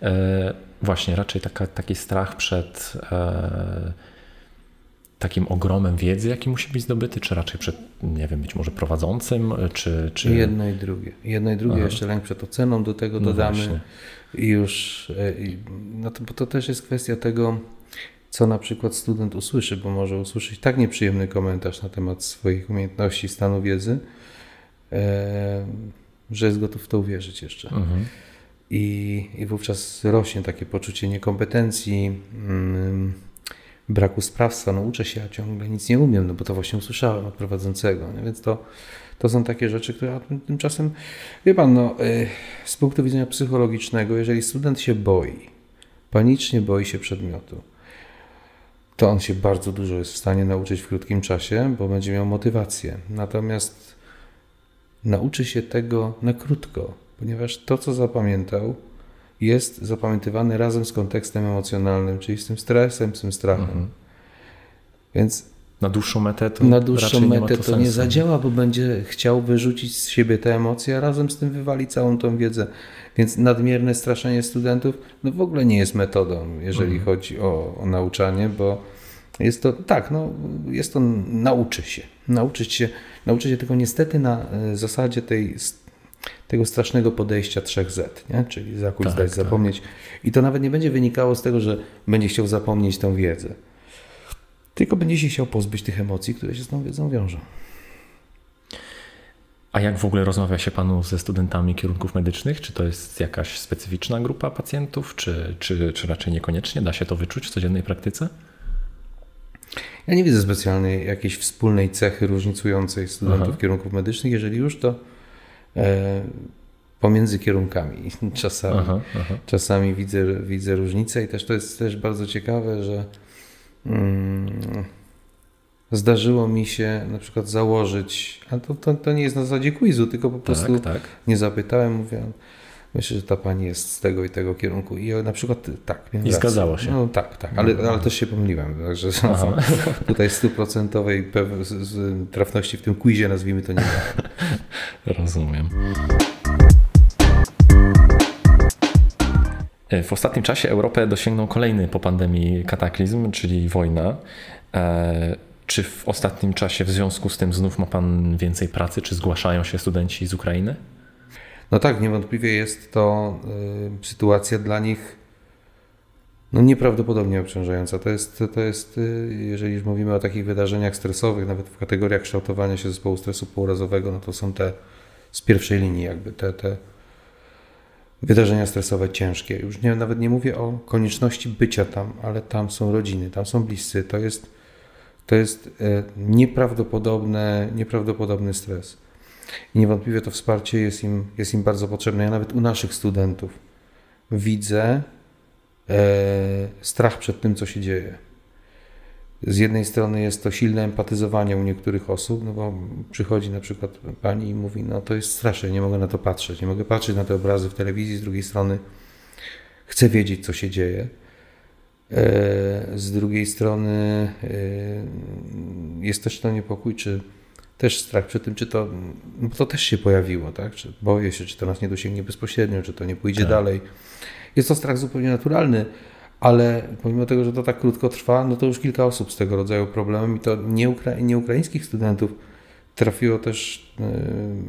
e, właśnie raczej taka, taki strach przed e, takim ogromem wiedzy, jaki musi być zdobyty, czy raczej przed, nie wiem, być może prowadzącym, czy... czy... Jedno i drugie. Jedno i drugie, jeszcze lęk przed oceną do tego No dodamy. właśnie. I już, e, i, no to, bo to też jest kwestia tego, co na przykład student usłyszy, bo może usłyszeć tak nieprzyjemny komentarz na temat swoich umiejętności, stanu wiedzy, e, że jest gotów w to uwierzyć jeszcze. Mhm. I, I wówczas rośnie takie poczucie niekompetencji, mm, braku sprawstwa. No uczę się, a ciągle nic nie umiem, no bo to właśnie usłyszałem od prowadzącego. Więc to, to są takie rzeczy, które tymczasem, wie pan, no, y, z punktu widzenia psychologicznego, jeżeli student się boi, panicznie boi się przedmiotu, to on się bardzo dużo jest w stanie nauczyć w krótkim czasie, bo będzie miał motywację. Natomiast nauczy się tego na krótko, ponieważ to, co zapamiętał, jest zapamiętywane razem z kontekstem emocjonalnym, czyli z tym stresem, z tym strachem. Mhm. Więc Na dłuższą metę to na dłuższą metę to, to nie zadziała, bo będzie chciał wyrzucić z siebie te emocje, a razem z tym wywali całą tą wiedzę. Więc nadmierne straszenie studentów no w ogóle nie jest metodą, jeżeli Mhm. chodzi o, o nauczanie, bo jest to tak, no, jest to nauczy się. Nauczyć się, nauczy się tylko niestety na e, zasadzie tej, tego strasznego podejścia 3Z, nie? czyli zakuć, Tak, zdać, tak. zapomnieć. I to nawet nie będzie wynikało z tego, że będzie chciał zapomnieć tą wiedzę. Tylko będzie się chciał pozbyć tych emocji, które się z tą wiedzą wiążą. A jak w ogóle rozmawia się Panu ze studentami kierunków medycznych? Czy to jest jakaś specyficzna grupa pacjentów, czy, czy, czy raczej niekoniecznie? Da się to wyczuć w codziennej praktyce? Ja nie widzę specjalnej jakiejś wspólnej cechy różnicującej studentów Aha. kierunków medycznych. Jeżeli już, to e, pomiędzy kierunkami <laughs> czasami. Aha, aha. Czasami widzę, widzę różnice i też to jest też bardzo ciekawe, że mm, zdarzyło mi się na przykład założyć, a to, to, to nie jest na zasadzie quizu, tylko po prostu Tak, tak. nie zapytałem, mówię, myślę, że ta pani jest z tego i tego kierunku. I na przykład tak. I rację. zgadzało się. No tak, tak, ale, ale też się pomyliłem, także Aha. tutaj stuprocentowej trafności w tym quizie, nazwijmy to nie ma. Rozumiem. E, W ostatnim czasie Europę dosięgnął kolejny po pandemii kataklizm, czyli wojna. E, Czy w ostatnim czasie w związku z tym znów ma Pan więcej pracy? Czy zgłaszają się studenci z Ukrainy? No tak, niewątpliwie jest to y, sytuacja dla nich no, nieprawdopodobnie obciążająca. To jest, to jest, y, jeżeli już mówimy o takich wydarzeniach stresowych, nawet w kategoriach kształtowania się zespołu stresu pourazowego, no to są te z pierwszej linii jakby te, te wydarzenia stresowe ciężkie. Już nie, nawet nie mówię o konieczności bycia tam, ale tam są rodziny, tam są bliscy. To jest, to jest e, nieprawdopodobne, nieprawdopodobny stres. I niewątpliwie to wsparcie jest im, jest im bardzo potrzebne. Ja nawet u naszych studentów widzę e, strach przed tym, co się dzieje. Z jednej strony jest to silne empatyzowanie u niektórych osób, no bo przychodzi na przykład pani i mówi, no to jest straszne, nie mogę na to patrzeć, nie mogę patrzeć na te obrazy w telewizji, z drugiej strony chcę wiedzieć, co się dzieje. E, z drugiej strony e, jest też to niepokój, czy też strach przed tym, czy to, no bo to też się pojawiło, tak? Czy boję się, czy to nas nie dosięgnie bezpośrednio, czy to nie pójdzie Tak. dalej. Jest to strach zupełnie naturalny, ale pomimo tego, że to tak krótko trwa, no to już kilka osób z tego rodzaju problemem i to nie, ukra nie ukraińskich studentów trafiło też, e,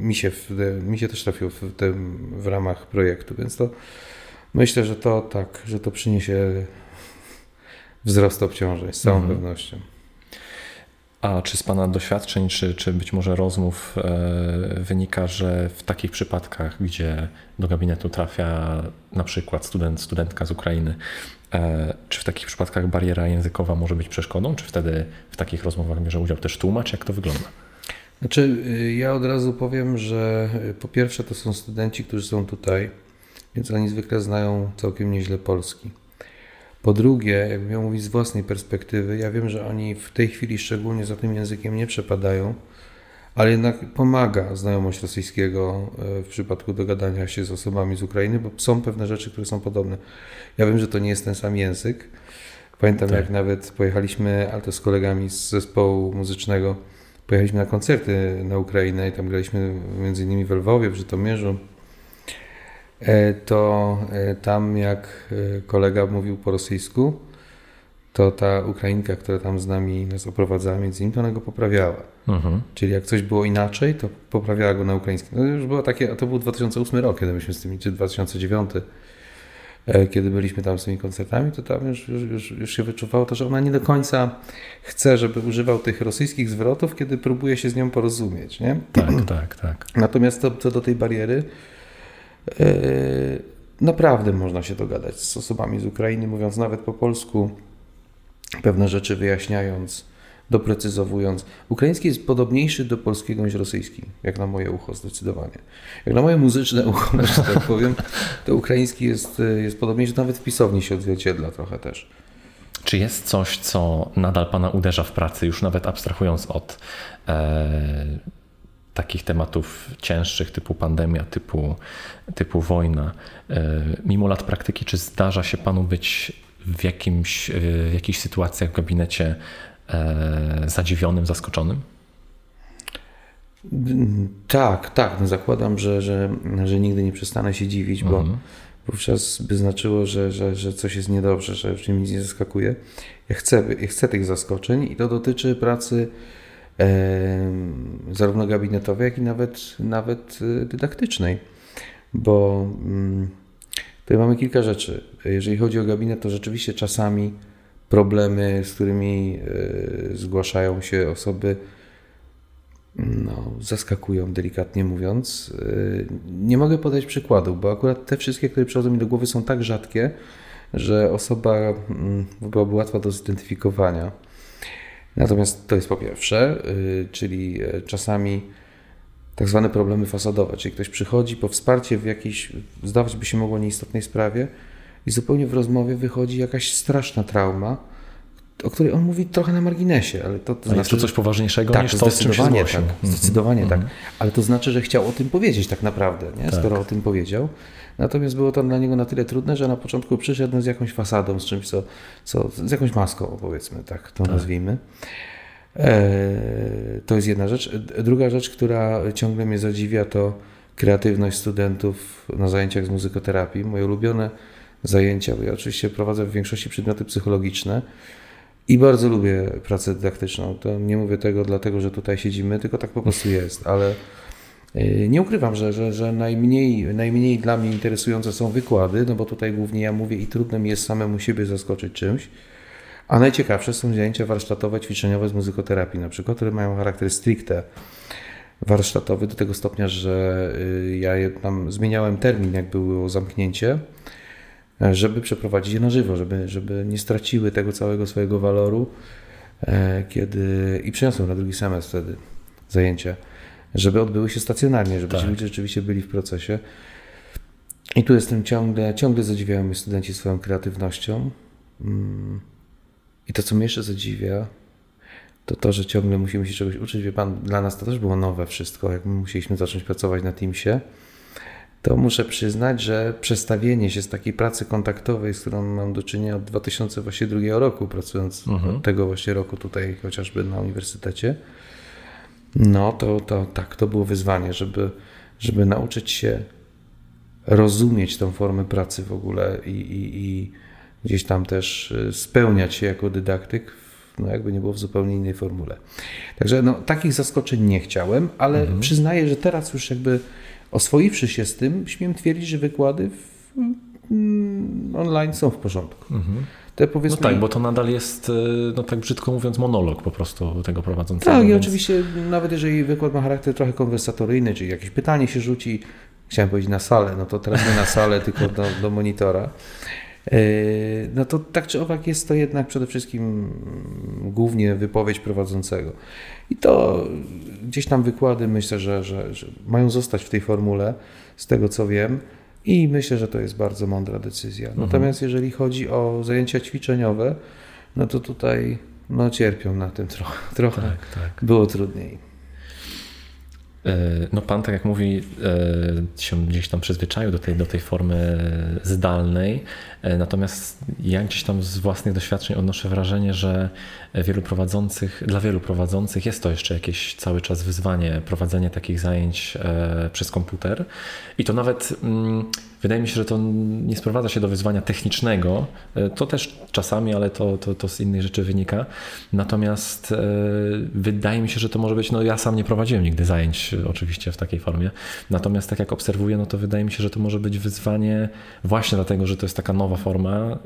mi się, w mi się też trafiło w, tym, w ramach projektu, więc to myślę, że to tak, że to przyniesie wzrost obciążeń z całą Mhm. pewnością. A czy z Pana doświadczeń, czy, czy być może rozmów e, wynika, że w takich przypadkach, gdzie do gabinetu trafia na przykład student, studentka z Ukrainy, e, czy w takich przypadkach bariera językowa może być przeszkodą? Czy wtedy w takich rozmowach bierze udział też tłumacz? Jak to wygląda? Znaczy, y, ja od razu powiem, że y, po pierwsze to są studenci, którzy są tutaj, więc oni zwykle znają całkiem nieźle polski. Po drugie, jakbym miał mówić z własnej perspektywy, ja wiem, że oni w tej chwili szczególnie za tym językiem nie przepadają, ale jednak pomaga znajomość rosyjskiego y, w przypadku dogadania się z osobami z Ukrainy, bo są pewne rzeczy, które są podobne. Ja wiem, że to nie jest ten sam język. Pamiętam, Tak. jak nawet pojechaliśmy, ale to z kolegami z zespołu muzycznego, pojechaliśmy na koncerty na Ukrainę i tam graliśmy między innymi w Lwowie, w Żytomierzu. E, To e, tam jak e, kolega mówił po rosyjsku, to ta Ukrainka, która tam z nami nas oprowadzała między innymi, to ona go poprawiała. Mhm. Czyli jak coś było inaczej, to poprawiała go na ukraińskim. No już było takie, a to był 2008 rok, kiedy myśmy z tymi, czy 2009, e, kiedy byliśmy tam z tymi koncertami, to tam już, już, już, się wyczuwało to, że ona nie do końca chce, żeby używał tych rosyjskich zwrotów, kiedy próbuje się z nią porozumieć, nie? Tak, tak, tak. Natomiast to, co do tej bariery, naprawdę można się dogadać z osobami z Ukrainy, mówiąc nawet po polsku, pewne rzeczy wyjaśniając, doprecyzowując. Ukraiński jest podobniejszy do polskiego niż rosyjski, jak na moje ucho zdecydowanie. Jak na moje muzyczne ucho, <laughs> że tak powiem, to ukraiński jest, e, jest podobniejszy, nawet w pisowni się odzwierciedla trochę też. Czy jest coś, co nadal Pana uderza w pracy, już nawet abstrahując od e, takich tematów cięższych, typu pandemia, typu, typu wojna, e, mimo lat praktyki, czy zdarza się Panu być w, jakimś, e, w jakichś sytuacjach w gabinecie e, zadziwionym, zaskoczonym? Tak, tak. No zakładam, że, że, że nigdy nie przestanę się dziwić, bo Mhm. wówczas by znaczyło, że, że, że coś jest niedobrze, że już mnie nic nie zaskakuje. Ja chcę, ja chcę tych zaskoczeń i to dotyczy pracy zarówno gabinetowej, jak i nawet, nawet y, dydaktycznej, bo mm, tutaj mamy kilka rzeczy. Jeżeli chodzi o gabinet, to rzeczywiście czasami problemy, z którymi y, zgłaszają się osoby, no, zaskakują, delikatnie mówiąc. Yy, Nie mogę podać przykładów, bo akurat te wszystkie, które przychodzą mi do głowy, są tak rzadkie, że osoba mm, byłaby łatwa do zidentyfikowania. Natomiast to jest po pierwsze, yy, czyli e, czasami tak zwane problemy fasadowe, czyli ktoś przychodzi po wsparcie w jakiejś, zdawać by się mogło, nieistotnej sprawie i zupełnie w rozmowie wychodzi jakaś straszna trauma, o której on mówi trochę na marginesie, ale to, to jest to coś poważniejszego tak, niż to, z czym się zdecydowanie tak. Mhm. Zdecydowanie Mhm. tak. Ale to znaczy, że chciał o tym powiedzieć tak naprawdę, nie? Tak. skoro o tym powiedział. Natomiast było to dla niego na tyle trudne, że na początku przyszedł z jakąś fasadą, z czymś, co, co z jakąś maską, powiedzmy, tak to nazwijmy. E, to jest jedna rzecz. Druga rzecz, która ciągle mnie zadziwia, to kreatywność studentów na zajęciach z muzykoterapii. Moje ulubione zajęcia, bo ja oczywiście prowadzę w większości przedmioty psychologiczne i bardzo lubię pracę dydaktyczną. To nie mówię tego dlatego, że tutaj siedzimy, tylko tak po prostu jest, ale nie ukrywam, że, że, że najmniej, najmniej dla mnie interesujące są wykłady, no bo tutaj głównie ja mówię i trudno mi jest samemu siebie zaskoczyć czymś, a najciekawsze są zajęcia warsztatowe, ćwiczeniowe z muzykoterapii na przykład, które mają charakter stricte warsztatowy do tego stopnia, że y, ja tam zmieniałem termin, jak było zamknięcie, żeby przeprowadzić je na żywo, żeby, żeby nie straciły tego całego swojego waloru, e, kiedy i przeniosłem na drugi semestr wtedy zajęcia, żeby odbyły się stacjonarnie, żeby Tak. ci ludzie rzeczywiście byli w procesie. I tu jestem ciągle, ciągle zadziwiają mnie studenci swoją kreatywnością. Mm. I to, co mnie jeszcze zadziwia, to to, że ciągle musimy się czegoś uczyć. Wie pan, dla nas to też było nowe wszystko, jak my musieliśmy zacząć pracować na Teamsie. To muszę przyznać, że przestawienie się z takiej pracy kontaktowej, z którą mam do czynienia od 2002 roku, pracując Mhm. od tego właśnie roku tutaj chociażby na uniwersytecie, no to, to tak, to było wyzwanie, żeby, żeby nauczyć się rozumieć tą formę pracy w ogóle i, i, i gdzieś tam też y, spełniać się jako dydaktyk, no jakby nie było w zupełnie innej formule. Także no, takich zaskoczeń nie chciałem, ale przyznaję, że teraz już jakby oswoiwszy się z tym, śmiem twierdzić, że wykłady w, mm, online są w porządku. Te No powiedzmy, tak, bo to nadal jest, e, no tak brzydko mówiąc, monolog po prostu tego prowadzącego. Tak, i więc- oczywiście nawet jeżeli wykład ma charakter trochę konwersatoryjny, czyli jakieś pytanie się rzuci, chciałem powiedzieć na salę, no to teraz nie na salę, <laughs> tylko do, do monitora. Yy, No to tak czy owak jest to jednak przede wszystkim głównie wypowiedź prowadzącego. I to gdzieś tam wykłady myślę, że, że, że mają zostać w tej formule, z tego co wiem. I myślę, że to jest bardzo mądra decyzja. Natomiast jeżeli chodzi o zajęcia ćwiczeniowe, no to tutaj no, cierpią na tym trochę. <laughs> trochę. Tak, tak. Było trudniej. E, No pan, tak jak mówi, e, się gdzieś tam przyzwyczaił do tej, do tej formy zdalnej, e, natomiast ja gdzieś tam z własnych doświadczeń odnoszę wrażenie, że wielu prowadzących, dla wielu prowadzących jest to jeszcze jakieś cały czas wyzwanie prowadzenie takich zajęć przez komputer. I to nawet mm, wydaje mi się, że to nie sprowadza się do wyzwania technicznego, e, to też czasami, ale to, to, to z innej rzeczy wynika, natomiast e, wydaje mi się, że to może być, no ja sam nie prowadziłem nigdy zajęć oczywiście w takiej formie, natomiast tak jak obserwuję, no to wydaje mi się, że to może być wyzwanie właśnie dlatego, że to jest taka nowa forma, e,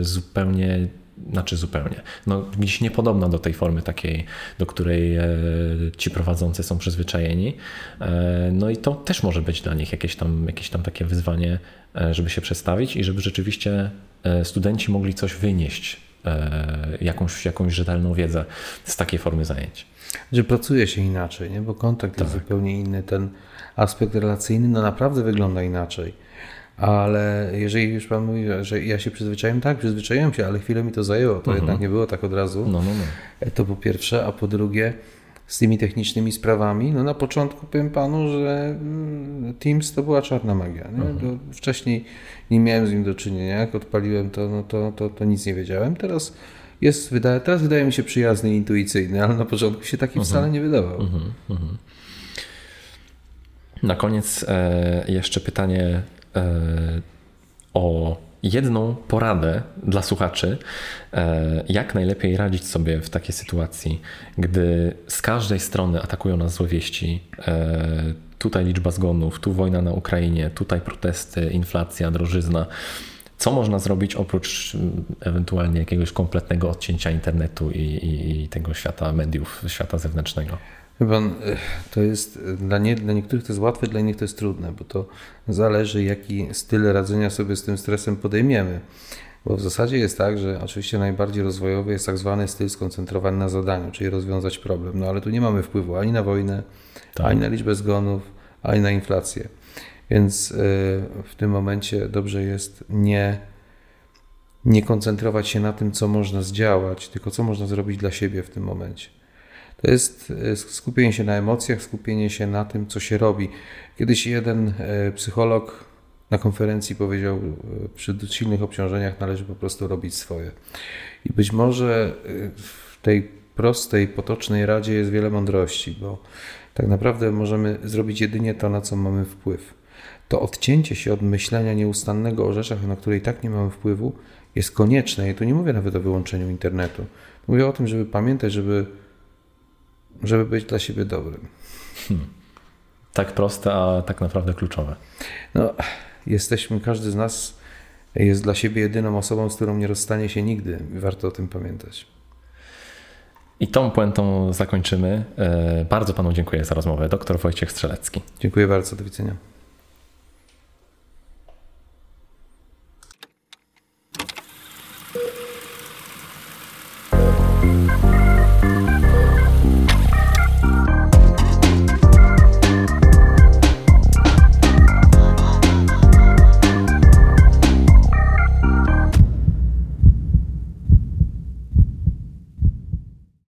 zupełnie znaczy zupełnie, no gdzieś niepodobna do tej formy takiej, do której e, ci prowadzący są przyzwyczajeni. E, no i to też może być dla nich jakieś tam, jakieś tam takie wyzwanie, e, żeby się przestawić i żeby rzeczywiście studenci mogli coś wynieść, jakąś, jakąś rzetelną wiedzę z takiej formy zajęć. Że pracuje się inaczej, nie? bo kontakt jest zupełnie inny. Ten aspekt relacyjny no naprawdę wygląda inaczej. Ale jeżeli już Pan mówi, że ja się przyzwyczaiłem, tak, przyzwyczaiłem się, ale chwilę mi to zajęło. To jednak nie było tak od razu. No, no, no. To po pierwsze, a po drugie, z tymi technicznymi sprawami, no na początku powiem Panu, że mm, Teams to była czarna magia. To wcześniej nie miałem z nim do czynienia. Jak odpaliłem to, no to, to, to nic nie wiedziałem. Teraz jest, wydaje, teraz wydaje mi się przyjazny i intuicyjny, ale na początku się taki wcale nie wydawał. Na koniec e, jeszcze pytanie e, o jedną poradę dla słuchaczy, e, jak najlepiej radzić sobie w takiej sytuacji, gdy z każdej strony atakują nas złe wieści. E, tutaj liczba zgonów, tu wojna na Ukrainie, tutaj protesty, inflacja, drożyzna. Co można zrobić oprócz ewentualnie jakiegoś kompletnego odcięcia internetu i, i, i tego świata mediów, świata zewnętrznego? Eh, to jest dla, nie, dla niektórych to jest łatwe, dla innych to jest trudne, bo to zależy, jaki styl radzenia sobie z tym stresem podejmiemy. Bo w zasadzie jest tak, że oczywiście najbardziej rozwojowy jest tak zwany styl skoncentrowany na zadaniu, czyli rozwiązać problem. No ale tu nie mamy wpływu ani na wojnę, Tak. ani na liczbę zgonów, ani na inflację. Więc y, w tym momencie dobrze jest nie, nie koncentrować się na tym, co można zdziałać, tylko co można zrobić dla siebie w tym momencie. To jest y, skupienie się na emocjach, skupienie się na tym, co się robi. Kiedyś jeden y, psycholog na konferencji powiedział, y, przy silnych obciążeniach należy po prostu robić swoje. I być może w tej prostej, potocznej radzie jest wiele mądrości, bo tak naprawdę możemy zrobić jedynie to, na co mamy wpływ. To odcięcie się od myślenia nieustannego o rzeczach, na które i tak nie mamy wpływu, jest konieczne. I tu nie mówię nawet o wyłączeniu internetu. Mówię o tym, żeby pamiętać, żeby, żeby być dla siebie dobrym. Tak proste, a tak naprawdę kluczowe. No, jesteśmy, każdy z nas jest dla siebie jedyną osobą, z którą nie rozstanie się nigdy. Warto o tym pamiętać. I tą puentą zakończymy. E, Bardzo panu dziękuję za rozmowę. Doktor Wojciech Strzelecki. Dziękuję bardzo, do widzenia.